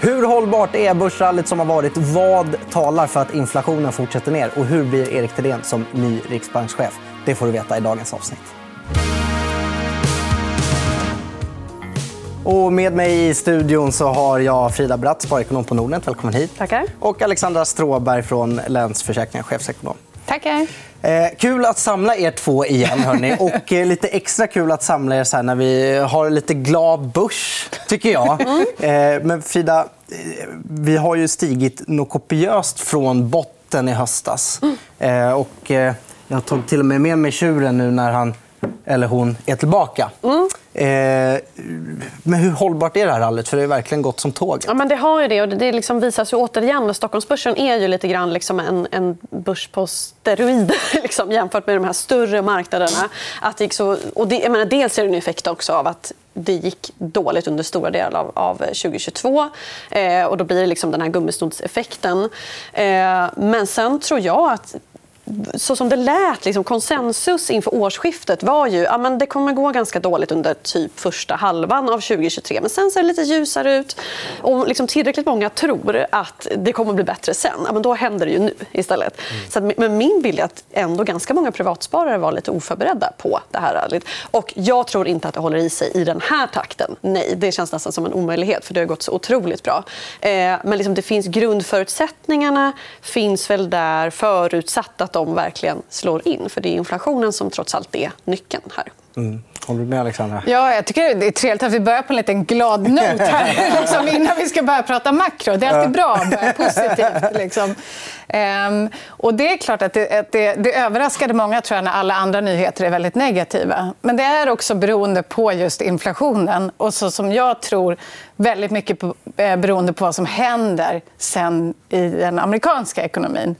Hur hållbart är börsrallyt som har varit? Vad talar för att inflationen fortsätter ner? Och hur blir Erik Thedéen som ny riksbankschef? Det får du veta i dagens avsnitt. Och med mig i studion så har jag Frida Bratt, sparekonom på Nordnet. Välkommen hit. Tackar. Och Alexandra Stråberg från Länsförsäkringar, chefsekonom. Tackar. Eh, kul att samla er två igen. Hörni. Och eh, lite extra kul att samla er så när vi har lite glad börs, tycker jag. Eh, men Frida, eh, vi har ju stigit något kopiöst från botten i höstas. Eh, och, eh, jag tog till och med med mig tjuren nu när han eller hon är tillbaka. Mm. Eh, men hur hållbart är det här rallyt? För det har verkligen gått som tåg. Ja, men det har ju det. Och det liksom visas ju återigen. Stockholmsbörsen är ju lite grann liksom en, en börs på steroider liksom, jämfört med de här större marknaderna. Att det så, och det, jag menar, dels är det en effekt också av att det gick dåligt under stora delar av, av 2022. Eh, och då blir det liksom den här gummisnodseffekten. Eh, men sen tror jag att så som det lät, liksom, konsensus inför årsskiftet var ju att ja, det kommer gå ganska dåligt under typ första halvan av 2023. Men sen ser det lite ljusare ut. Och liksom tillräckligt många tror att det kommer bli bättre sen. Ja, men då händer det ju nu istället. Mm. Så att, men min bild är att ändå ganska många privatsparare var lite oförberedda på det här rallyt. Och jag tror inte att det håller i sig i den här takten. Nej, det känns nästan som en omöjlighet för det har gått så otroligt bra. Eh, men liksom, det finns grundförutsättningarna finns väl där förutsatt att de verkligen slår in. För Det är inflationen som trots allt är nyckeln här. Mm. Håller du med, Alexandra? Ja, jag tycker det är trevligt att vi börjar på en liten glad not här, liksom, innan vi ska börja prata makro. Det är alltid bra att börja positivt. Liksom. Ehm, och det är klart att det, att det, det överraskade många tror jag, när alla andra nyheter är väldigt negativa. Men det är också beroende på just inflationen. Och så som jag tror väldigt mycket på, eh, beroende på vad som händer sen i den amerikanska ekonomin.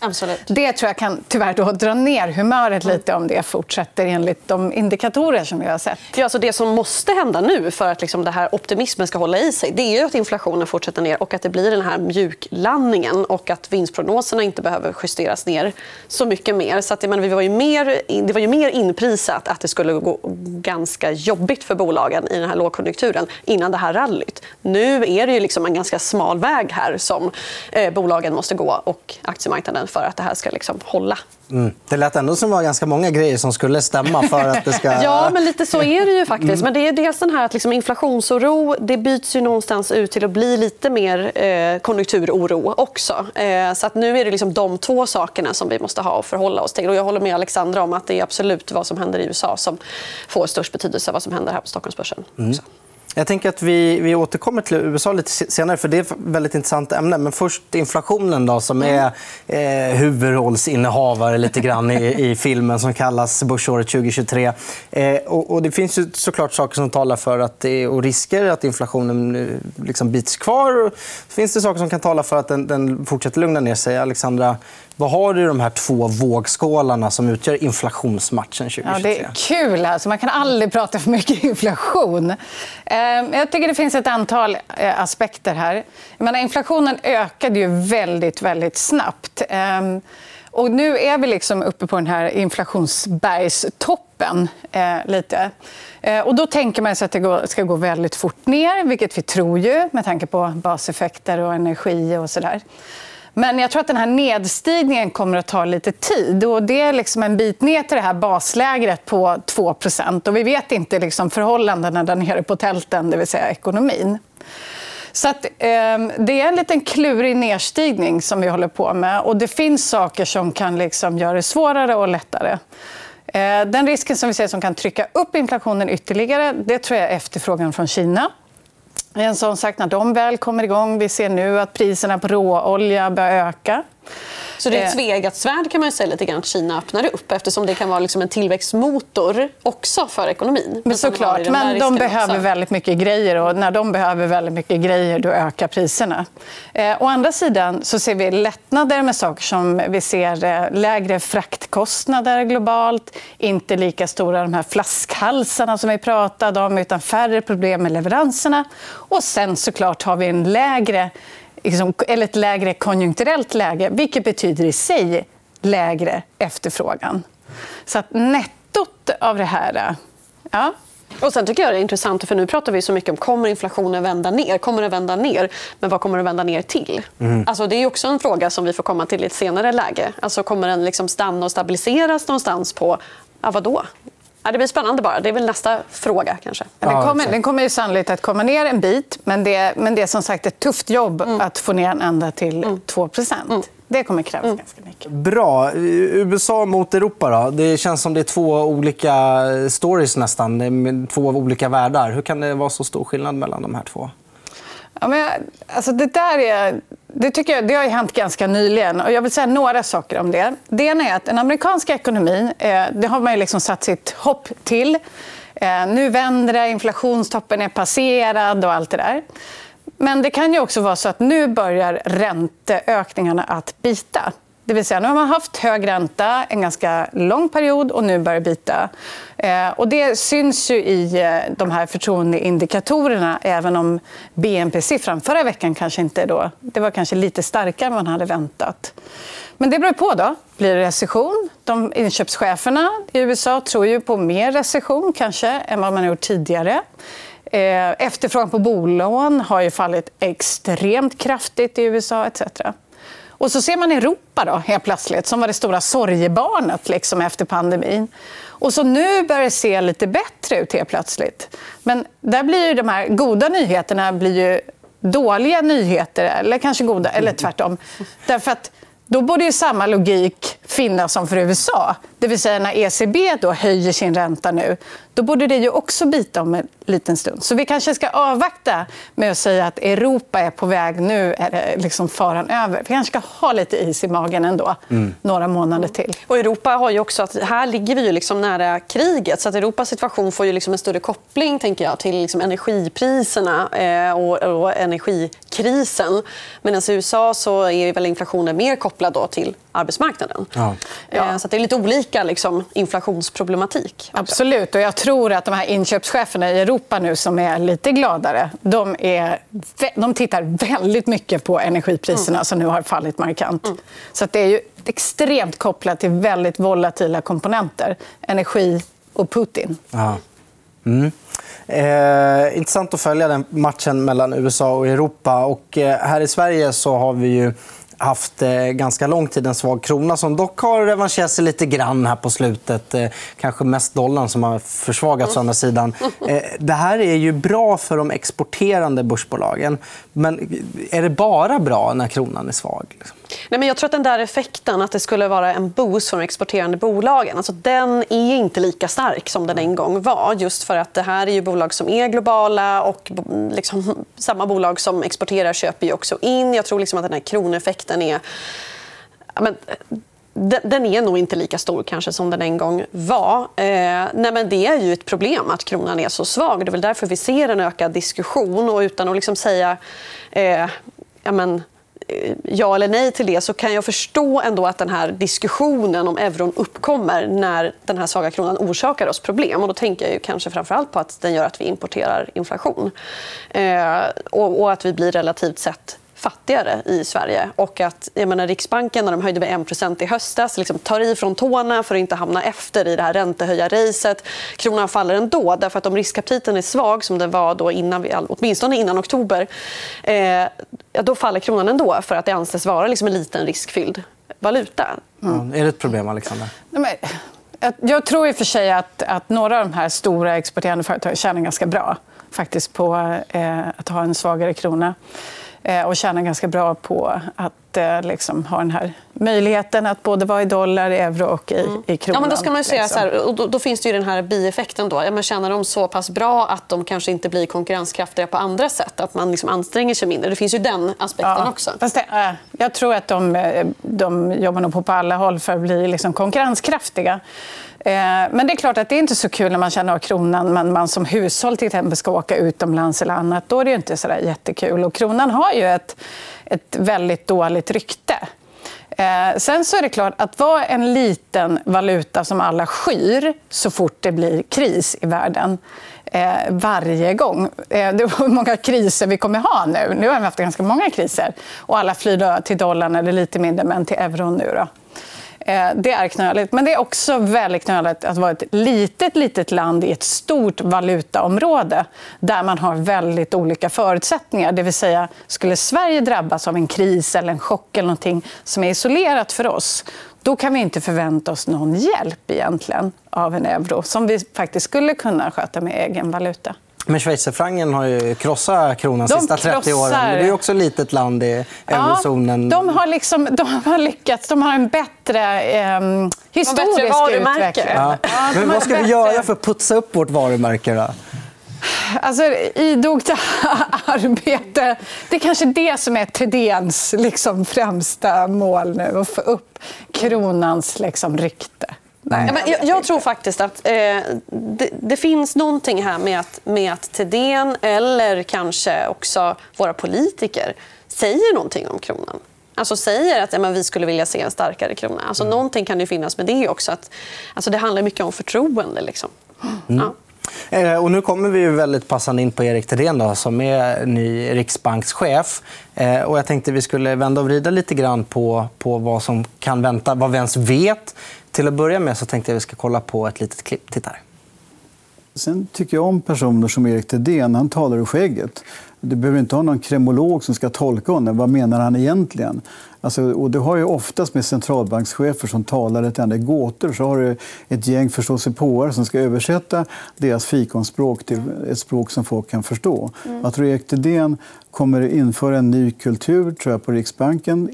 Absolut. Det tror jag kan tyvärr då dra ner humöret lite om det fortsätter enligt de indikatorer som vi har sett. Ja, alltså det som måste hända nu för att liksom det här optimismen ska hålla i sig det är att inflationen fortsätter ner och att det blir den här mjuklandningen och att vinstprognoserna inte behöver justeras ner så mycket mer. Så att, men, vi var ju mer, det var ju mer inprisat att det skulle gå ganska jobbigt för bolagen i den här lågkonjunkturen innan det här rallyt. Nu är det ju liksom en ganska smal väg här som eh, bolagen måste gå och aktiemarknaden för att det här ska liksom hålla. Mm. Det lät ändå som det var ganska många grejer som skulle stämma för att det ska... ja, men lite så är det ju faktiskt. Men det är dels den här att liksom inflationsoro det byts ju någonstans ut till att bli lite mer eh, konjunkturoro också. Eh, så att nu är det liksom de två sakerna som vi måste ha att förhålla oss till. Och jag håller med Alexandra om att det är absolut vad som händer i USA som får störst betydelse vad som händer här på Stockholmsbörsen. Mm. Jag tänker att vi, vi återkommer till USA lite senare. för Det är ett väldigt intressant ämne. Men först inflationen, då, som är eh, huvudrollsinnehavare lite grann i, i filmen som kallas Börsåret 2023. Eh, och, och, det finns ju såklart saker som talar för att det är, och risker att inflationen liksom bits kvar. Och finns det saker som kan tala för att den, den fortsätter lugna ner sig. Alexandra, vad har du i de här två vågskålarna som utgör inflationsmatchen 2023? Ja, det är kul. Alltså. Man kan aldrig prata för mycket inflation. Ehm, jag tycker det finns ett antal eh, aspekter här. Jag menar, inflationen ökade ju väldigt, väldigt snabbt. Ehm, och nu är vi liksom uppe på den här inflationsbergstoppen. Eh, lite. Eh, och då tänker man sig att det ska gå väldigt fort ner, vilket vi tror ju med tanke på baseffekter och energi och så där. Men jag tror att den här nedstigningen kommer att ta lite tid. Och det är liksom en bit ner till det här baslägret på 2% och Vi vet inte liksom förhållandena där nere på tälten, det vill säga ekonomin. Så att, eh, det är en liten klurig nedstigning som vi håller på med. Och Det finns saker som kan liksom göra det svårare och lättare. Eh, den risken som vi ser som kan trycka upp inflationen ytterligare det tror jag är efterfrågan från Kina. En sån sak, när de väl kommer igång... Vi ser nu att priserna på råolja börjar öka. Så det är ett eh. tveeggat svärd kan man säga lite grann att Kina öppnar upp eftersom det kan vara liksom en tillväxtmotor också för ekonomin. Men såklart, men de behöver också. väldigt mycket grejer och när de behöver väldigt mycket grejer då ökar priserna. Eh, å andra sidan så ser vi lättnader med saker som vi ser eh, lägre fraktkostnader globalt, inte lika stora de här flaskhalsarna som vi pratade om utan färre problem med leveranserna. Och sen såklart har vi en lägre liksom, eller ett lägre konjunkturellt läge vilket betyder i sig lägre efterfrågan. Så att nettot av det här... Ja. Och sen tycker jag det är intressant, för nu pratar vi så mycket om kommer inflationen vända ner? Kommer den vända ner? Men vad kommer den vända ner till? Mm. Alltså, det är också en fråga som vi får komma till i ett senare läge. Alltså, kommer den liksom stanna och stabiliseras någonstans på, ja, vadå? Ja, det blir spännande bara. Det är väl nästa fråga kanske. Den kommer, den kommer ju sannolikt att komma ner en bit, men det, men det är som sagt ett tufft jobb mm. att få ner den ända till mm. 2 mm. Det kommer krävas mm. ganska mycket. Bra. USA mot Europa då? Det känns som det är två olika stories nästan. Två olika världar. Hur kan det vara så stor skillnad mellan de här två? Ja, men, alltså, det där är... Det, tycker jag, det har hänt ganska nyligen. Och jag vill säga några saker om det. Det ena är att den amerikanska ekonomin eh, det har man liksom satt sitt hopp till. Eh, nu vänder det, inflationstoppen är passerad och allt det där. Men det kan ju också vara så att nu börjar ränteökningarna att bita. Det vill säga, nu har man haft hög ränta en ganska lång period och nu börjar det bita. Eh, och det syns ju i eh, de här förtroendeindikatorerna även om BNP-siffran förra veckan kanske inte då, det var kanske lite starkare än man hade väntat. Men det beror på. då. Blir det recession? De inköpscheferna i USA tror ju på mer recession kanske än vad man har gjort tidigare. Eh, efterfrågan på bolån har ju fallit extremt kraftigt i USA etc. Och så ser man Europa då, helt plötsligt, som var det stora sorgebarnet liksom, efter pandemin. Och så nu börjar det se lite bättre ut helt plötsligt. Men där blir de här goda nyheterna blir ju dåliga nyheter, eller kanske goda, eller tvärtom. Därför att då borde ju samma logik finnas som för USA. Det vill säga när ECB då höjer sin ränta nu, då borde det ju också bita om en liten stund. Så vi kanske ska avvakta med att säga att Europa är på väg. Nu är det liksom faran över. Vi kanske ska ha lite is i magen ändå, mm. några månader till. Och Europa har ju också att här ligger vi ju liksom nära kriget. Så att Europas situation får ju liksom en större koppling tänker jag, till liksom energipriserna eh, och, och energikrisen. Medan i USA så är väl inflationen mer kopplad då till arbetsmarknaden. Ja. Eh, så det är lite olika liksom, inflationsproblematik. Också. Absolut. Och jag tror att de här inköpscheferna i Europa nu som är lite gladare de, är, de tittar väldigt mycket på energipriserna mm. som nu har fallit markant. Mm. Så det är ju extremt kopplat till väldigt volatila komponenter. Energi och Putin. Ja. Mm. Eh, intressant att följa den matchen mellan USA och Europa. Och, eh, här i Sverige så har vi ju haft eh, ganska lång tid en svag krona som dock har revanscherat sig lite grann här på slutet. Eh, kanske mest dollarn som har försvagats. Mm. andra sidan. Eh, det här är ju bra för de exporterande börsbolagen. Men är det bara bra när kronan är svag? Liksom? Nej, men jag tror att den där effekten att det skulle vara en boost för de exporterande bolagen alltså, den är inte lika stark som den en gång var. Just för att det här är ju bolag som är globala och liksom, samma bolag som exporterar köper ju också in. Jag tror liksom att den här kroneffekten är... Men, den är nog inte lika stor kanske som den en gång var. Eh, nej, men det är ju ett problem att kronan är så svag. Det är väl därför vi ser en ökad diskussion. Och utan att liksom säga eh, ja, men, ja eller nej till det så kan jag förstå ändå att den här diskussionen om euron uppkommer när den här svaga kronan orsakar oss problem. Och då tänker jag ju kanske framförallt på att den gör att vi importerar inflation. Eh, och, och, att vi blir relativt sett fattigare i Sverige. Och att, jag menar, Riksbanken när de höjde med 1% i höstas liksom tar i från tårna för att inte hamna efter i det här räntehöjarracet. Kronan faller ändå. Därför att om riskaptiten är svag, som den var då innan vi, åtminstone innan oktober eh, ja, då faller kronan ändå för att det anses vara liksom en liten riskfylld valuta. Mm. är det ett problem, Alexander? Nej, men... Jag tror i och för sig att, att några av de här stora exporterande företagen tjänar ganska bra faktiskt på eh, att ha en svagare krona. Eh, och tjänar ganska bra på att eh, liksom, ha den här möjligheten att både vara i dollar, euro och i, mm. i kronan. Ja, men då ska man säga liksom. så här, och då, då, finns det ju den här bieffekten. Då. Ja, men tjänar de så pass bra att de kanske inte blir konkurrenskraftiga på andra sätt? Att man liksom anstränger sig mindre. Det finns ju den aspekten ja, också. Fast det, äh, jag tror att de, de jobbar nog på, på alla håll för att bli liksom konkurrenskraftiga. Eh, men det är klart att det är inte så kul när man känner av kronan men man som hushåll till exempel ska åka utomlands eller annat. Då är det inte så jättekul. Och kronan har ju ett, ett väldigt dåligt rykte. Eh, sen så är det klart att vara en liten valuta som alla skyr så fort det blir kris i världen eh, varje gång. Eh, det var många kriser vi kommer ha nu. Nu har vi haft ganska många kriser. Och alla flyr till dollarn, eller lite mindre, men till euron nu. Då. Eh, det är knöligt. Men det är också väldigt knöligt att vara ett litet, litet land i ett stort valutaområde där man har väldigt olika förutsättningar. Det vill säga, skulle Sverige drabbas av en kris eller en chock eller någonting som är isolerat för oss då kan vi inte förvänta oss någon hjälp egentligen av en euro som vi faktiskt skulle kunna sköta med egen valuta. Men schweizerfrancen har ju krossat kronan de sista 30 åren. Men det är också ett litet land i eurozonen. Ja, de, har liksom, de har lyckats. De har en bättre eh, historisk utveckling. Ja. Ja, Men vad ska vi göra för att putsa upp vårt varumärke? Då? Alltså, idogt arbete. Det är kanske det som är Thedéens liksom, främsta mål nu. Att få upp kronans liksom, rykte. Nej. Ja, jag, jag, tror faktiskt att eh, det, det, finns någonting här med att, med att Thedéen eller kanske också våra politiker säger någonting om kronan. Alltså säger att ja, men vi skulle vilja se en starkare krona. Alltså, mm. Någonting kan det finnas med det också. Att, alltså, det handlar mycket om förtroende. Liksom. Mm. Ja. Eh, och nu kommer vi ju väldigt passande in på Erik Thedéen som är ny riksbankschef. Eh, och jag tänkte vi skulle vända och vrida lite grann på, på vad som kan vänta, vad vi ens vet. Till att börja med så tänkte jag vi ska kolla på ett litet klipp. Titta här. Sen tycker jag om personer som Erik Thedéen. Han talar ur skägget. Du behöver inte ha någon kremolog som ska tolka honom. Vad menar han egentligen? Alltså, och det har ju oftast med centralbankschefer som talar ett enda gåtor. Så har du ett gäng förståsigpåare som ska översätta deras fikonspråk till ett språk som folk kan förstå. Mm. Jag tror Erik Thedéen kommer införa en ny kultur tror jag, på Riksbanken.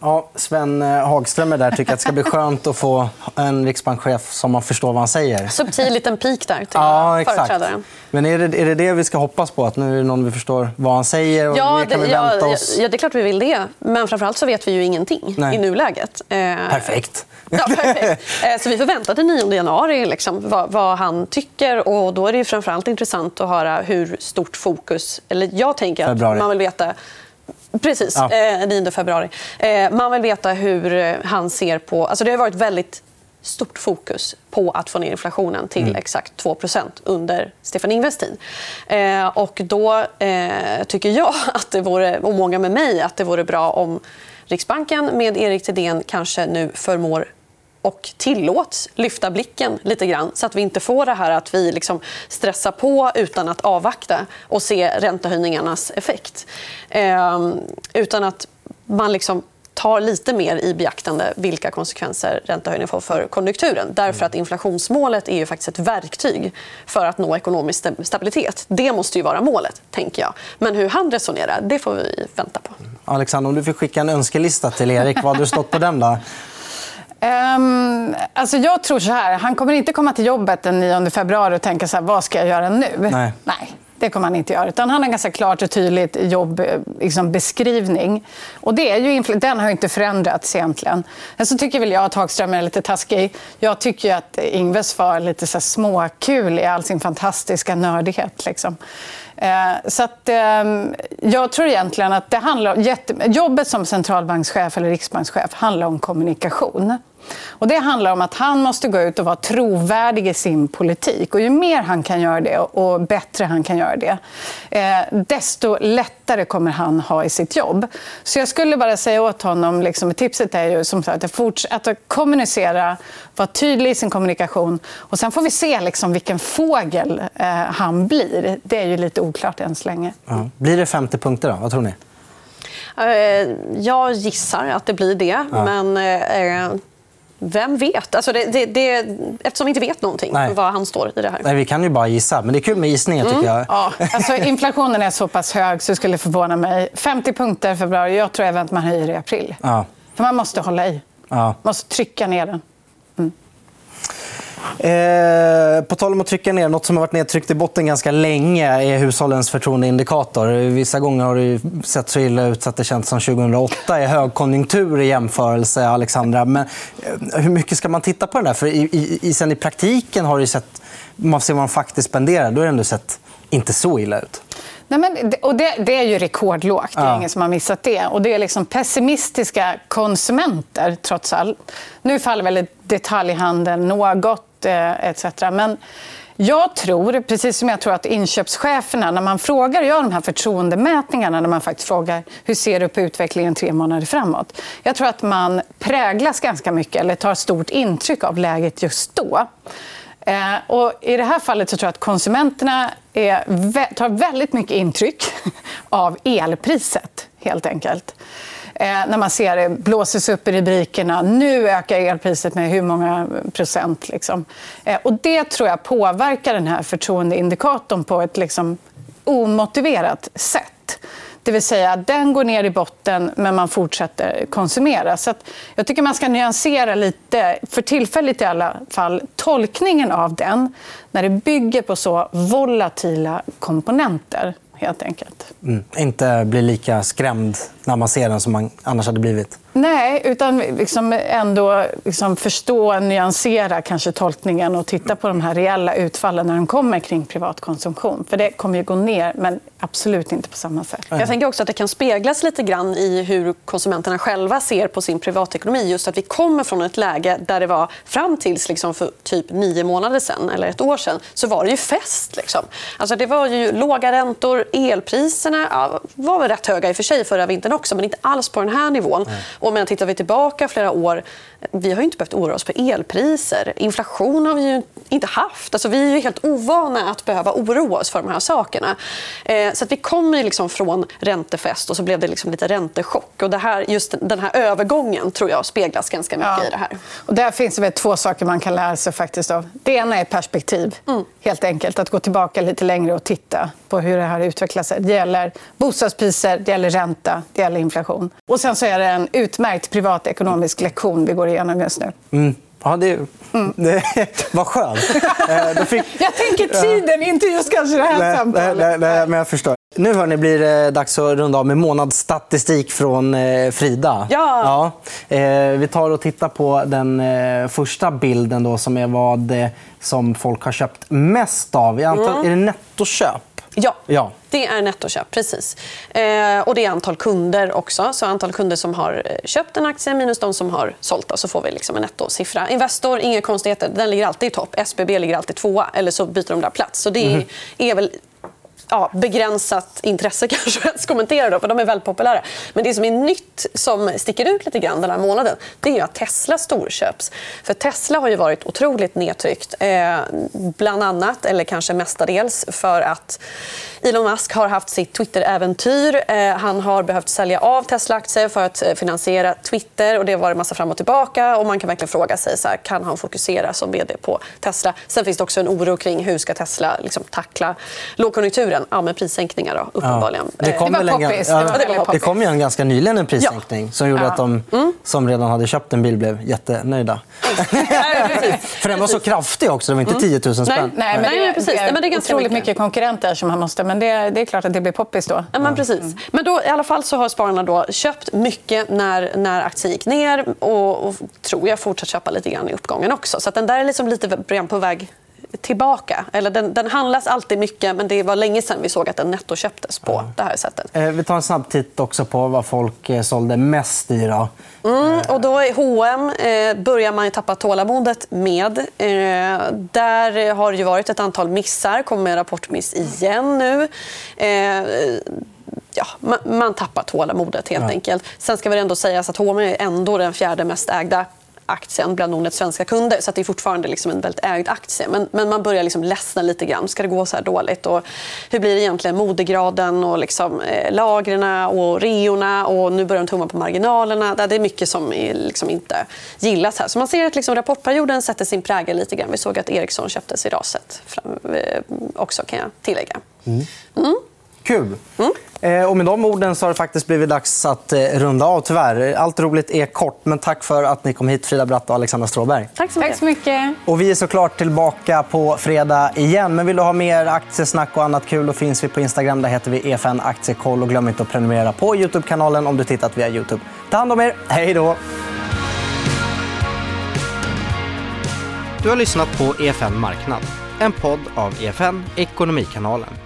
Ja, Sven eh, Hagström är där tycker att det ska bli skönt att få en riksbankschef som man förstår vad han säger. Subtil liten pik där till ja, företrädaren. Men är det, är det det vi ska hoppas på? Att nu är det någon vi förstår vad han säger? Och ja, det, kan vi vänta oss? ja, det är klart vi vill det. Men framförallt så vet vi ju ingenting Nej. i nuläget. Eh, perfekt. Ja, perfekt. Eh, så vi får vänta till 9 januari liksom, vad, vad, han tycker. Och då är det framförallt intressant att höra hur stort fokus... Eller jag tänker att man vill veta Precis, ja. eh, 9 februari. Eh, man vill veta hur han ser på... Alltså det har varit väldigt stort fokus på att få ner inflationen till mm. exakt 2% under Stefan Ingves tid. Eh, och då eh, tycker jag, att det vore, och många med mig, att det vore bra om Riksbanken med Erik Thedéen kanske nu förmår och tillåts lyfta blicken lite grann så att vi inte får det här att vi liksom stressar på utan att avvakta och se räntehöjningarnas effekt. Eh, utan att man liksom tar lite mer i beaktande vilka konsekvenser räntehöjningen får för konjunkturen. Därför att inflationsmålet är ju faktiskt ett verktyg för att nå ekonomisk stabilitet. Det måste ju vara målet, tänker jag. Men hur han resonerar, det får vi vänta på. Alexander, om du fick skicka en önskelista till Erik, vad hade du stått på den? Då? Um, alltså jag tror så här. Han kommer inte komma till jobbet den 9 februari och tänka så här, vad ska jag göra nu. Nej. Nej. Det kommer han inte göra. Utan han har en ganska klart och tydligt jobbeskrivning. Liksom, och det är ju, den har inte förändrats egentligen. Men så tycker väl jag att Hagström är lite taskig. Jag tycker att Ingves var lite så småkul i all sin fantastiska nördighet. Liksom. Eh, så att, ehm, jag tror egentligen att det handlar jätte... jobbet som centralbankschef eller riksbankschef handlar om kommunikation. Och det handlar om att han måste gå ut och vara trovärdig i sin politik. Och ju mer han kan göra det och bättre han kan göra det, eh, desto lättare kommer han ha i sitt jobb. Så jag skulle bara säga åt honom, liksom, tipset är ju som sagt, att, fortsätta att kommunicera, vara tydlig i sin kommunikation. Och sen får vi se liksom, vilken fågel eh, han blir. Det är ju lite oklart än så länge. Ja. Blir det 50 punkter? Då? Vad tror ni? Eh, jag gissar att det blir det. Ja. Men eh, vem vet? Alltså det, det, det, eftersom vi inte vet någonting Nej. vad han står i det här. Nej, vi kan ju bara gissa, men det är kul med gissningar. Mm. tycker jag. Ja. Alltså, inflationen är så pass hög så det skulle förvåna mig. 50 punkter i februari. Jag tror även att man höjer i april. Ja. För man måste hålla i. Ja. Man måste trycka ner den. Eh, på tal om att trycka ner, något som har varit nedtryckt i botten ganska länge är hushållens förtroendeindikator. Vissa gånger har det sett så illa ut att det känns som 2008 är högkonjunktur i jämförelse. Alexandra. Men eh, hur mycket ska man titta på den där? För i, i, i, sen i praktiken har det sett, man ser vad man faktiskt spenderar, då har det ändå sett inte så illa ut. Nej, men, och det, det, är ju rekordlågt. Det är ja. ingen som har missat det. Och det är liksom pessimistiska konsumenter, trots allt. Nu faller väl detaljhandeln något, Eh, etc. Men Jag tror, precis som jag tror att inköpscheferna, när man frågar, gör de här förtroendemätningarna, när man faktiskt frågar hur ser du på utvecklingen tre månader framåt. Jag tror att man präglas ganska mycket, eller tar stort intryck av läget just då. Eh, och I det här fallet så tror jag att konsumenterna är, tar väldigt mycket intryck av elpriset, helt enkelt. Eh, när man ser det blåses upp i rubrikerna. Nu ökar elpriset med hur många procent. Liksom. Eh, och det tror jag påverkar den här förtroendeindikatorn på ett liksom, omotiverat sätt. Det vill säga, den går ner i botten, men man fortsätter konsumera. Så jag tycker man ska nyansera lite, för tillfället i alla fall, tolkningen av den när det bygger på så volatila komponenter helt enkelt. Mm. Inte bli lika skrämd när man ser den som man annars hade blivit. Nej, utan liksom ändå liksom förstå, nyansera kanske tolkningen och titta på de här reella utfallen när de kommer kring privatkonsumtion. För det kommer ju gå ner, men absolut inte på samma sätt. Jag tänker också att det kan speglas lite grann i hur konsumenterna själva ser på sin privatekonomi. Just att vi kommer från ett läge där det var fram tills liksom för typ nio månader sen eller ett år sen så var det ju fest. Liksom. Alltså det var ju låga räntor, elpriserna ja, var väl rätt höga i och för sig förra vintern också men inte alls på den här nivån. Mm. Och men tittar vi tillbaka flera år, vi har inte behövt oroa oss för elpriser. Inflation har vi ju inte haft. Alltså, vi är helt ovana att behöva oroa oss för de här sakerna. Eh, så vi kommer liksom från räntefest och så blev det liksom lite räntechock. Och det här, just den här övergången tror jag speglas ganska mycket ja. i det här. Och där finns det två saker man kan lära sig faktiskt av. Det ena är perspektiv. Mm. Helt enkelt att gå tillbaka lite längre och titta på hur det här utvecklar sig. Det gäller bostadspriser, det gäller ränta, det gäller inflation. Och sen så är det en utmärkt privatekonomisk lektion vi går igenom just nu. Mm. Ja, det, mm. det var skönt. Eh, fick... Jag tänker tiden, inte just kanske det här nej, samtalet. Nej, nej, men jag förstår. Nu hörni, blir det dags att runda av med månadsstatistik från eh, Frida. Ja. ja. Eh, vi tar och tittar på den första bilden då, som är vad som folk har köpt mest av. I antal, mm. Är det nettoköp? Ja, ja. det är nettoköp. precis. Eh, och Det är antal kunder också. Så Antal kunder som har eh, köpt en aktie minus de som har sålt. så får vi liksom en nettosiffra. Investor, inga konstigheter. Den ligger alltid i topp. SBB ligger alltid tvåa. Eller så byter de där plats. Så det mm. är väl ja, begränsat intresse kanske att kommentera då, för de är väldigt populära. Men det som är nytt som sticker ut lite grann den här månaden det är att Tesla storköps. För Tesla har ju varit otroligt nedtryckt. Eh, bland annat, eller kanske mestadels, för att Elon Musk har haft sitt Twitter-äventyr. Eh, han har behövt sälja av Tesla-aktier för att eh, finansiera Twitter. och Det har varit massa fram och tillbaka. och Man kan verkligen fråga sig så här, kan han fokusera som vd på Tesla. Sen finns det också en oro kring hur ska Tesla liksom, tackla lågkonjunkturen. Ja, med prissänkningar, då, uppenbarligen. Ja. Det, kom det var poppis. Ja, det, var det kom ju en ganska nyligen en prissänkning ja. som gjorde att de mm. som redan hade köpt en bil blev jättenöjda. för den var så kraftig också. Det var inte 10 000 spänn. Nej, nej, men det, precis. Det är, det är ganska otroligt mycket konkurrenter som han måste... Men det, det är klart att det blir poppis då. Ja, men precis. Mm. Men då, i alla fall så har spararna då köpt mycket när, när aktien gick ner och, och tror jag fortsatt köpa lite grann i uppgången också. Så den där är liksom lite på väg tillbaka. Eller den, den handlas alltid mycket, men det var länge sedan vi såg att den nettoköptes på det här sättet. Eh, vi tar en snabb titt också på vad folk eh, sålde mest i. Då. Mm, och då är H&M eh, börjar man tappa tålamodet med. Eh, där har det varit ett antal missar. kommer med en rapportmiss igen nu. Eh, ja, man, man tappar tålamodet, helt ja. enkelt. Sen ska vi ändå säga att H&M är ändå den fjärde mest ägda aktien bland Nordnets svenska kunder. Så det är fortfarande liksom en väldigt ägd aktie. Men, men man börjar liksom ledsna lite grann. Ska det gå så här dåligt? Och hur blir det egentligen modegraden och liksom, eh, lagren och reorna? Och nu börjar de tumma på marginalerna. Det är mycket som liksom inte gillas här. Så man ser att liksom rapportperioden sätter sin prägel lite grann. Vi såg att Ericsson köptes i raset fram, eh, också kan jag tillägga. Mm. Mm. Kul. Mm. Eh, och med de orden så har det faktiskt blivit dags att eh, runda av. Tyvärr. Allt roligt är kort, men tack för att ni kom hit, Frida Bratt och Alexandra Stråberg. Tack så mycket. Tack så mycket. Och vi är såklart tillbaka på fredag igen. Men vill du ha mer aktiesnack och annat kul, då finns vi på Instagram. Där heter vi EFN Aktiekoll. Och glöm inte att prenumerera på Youtube-kanalen om du tittat via Youtube. Ta hand om er. Hej då! Du har lyssnat på EFN Marknad, en podd av EFN Ekonomikanalen.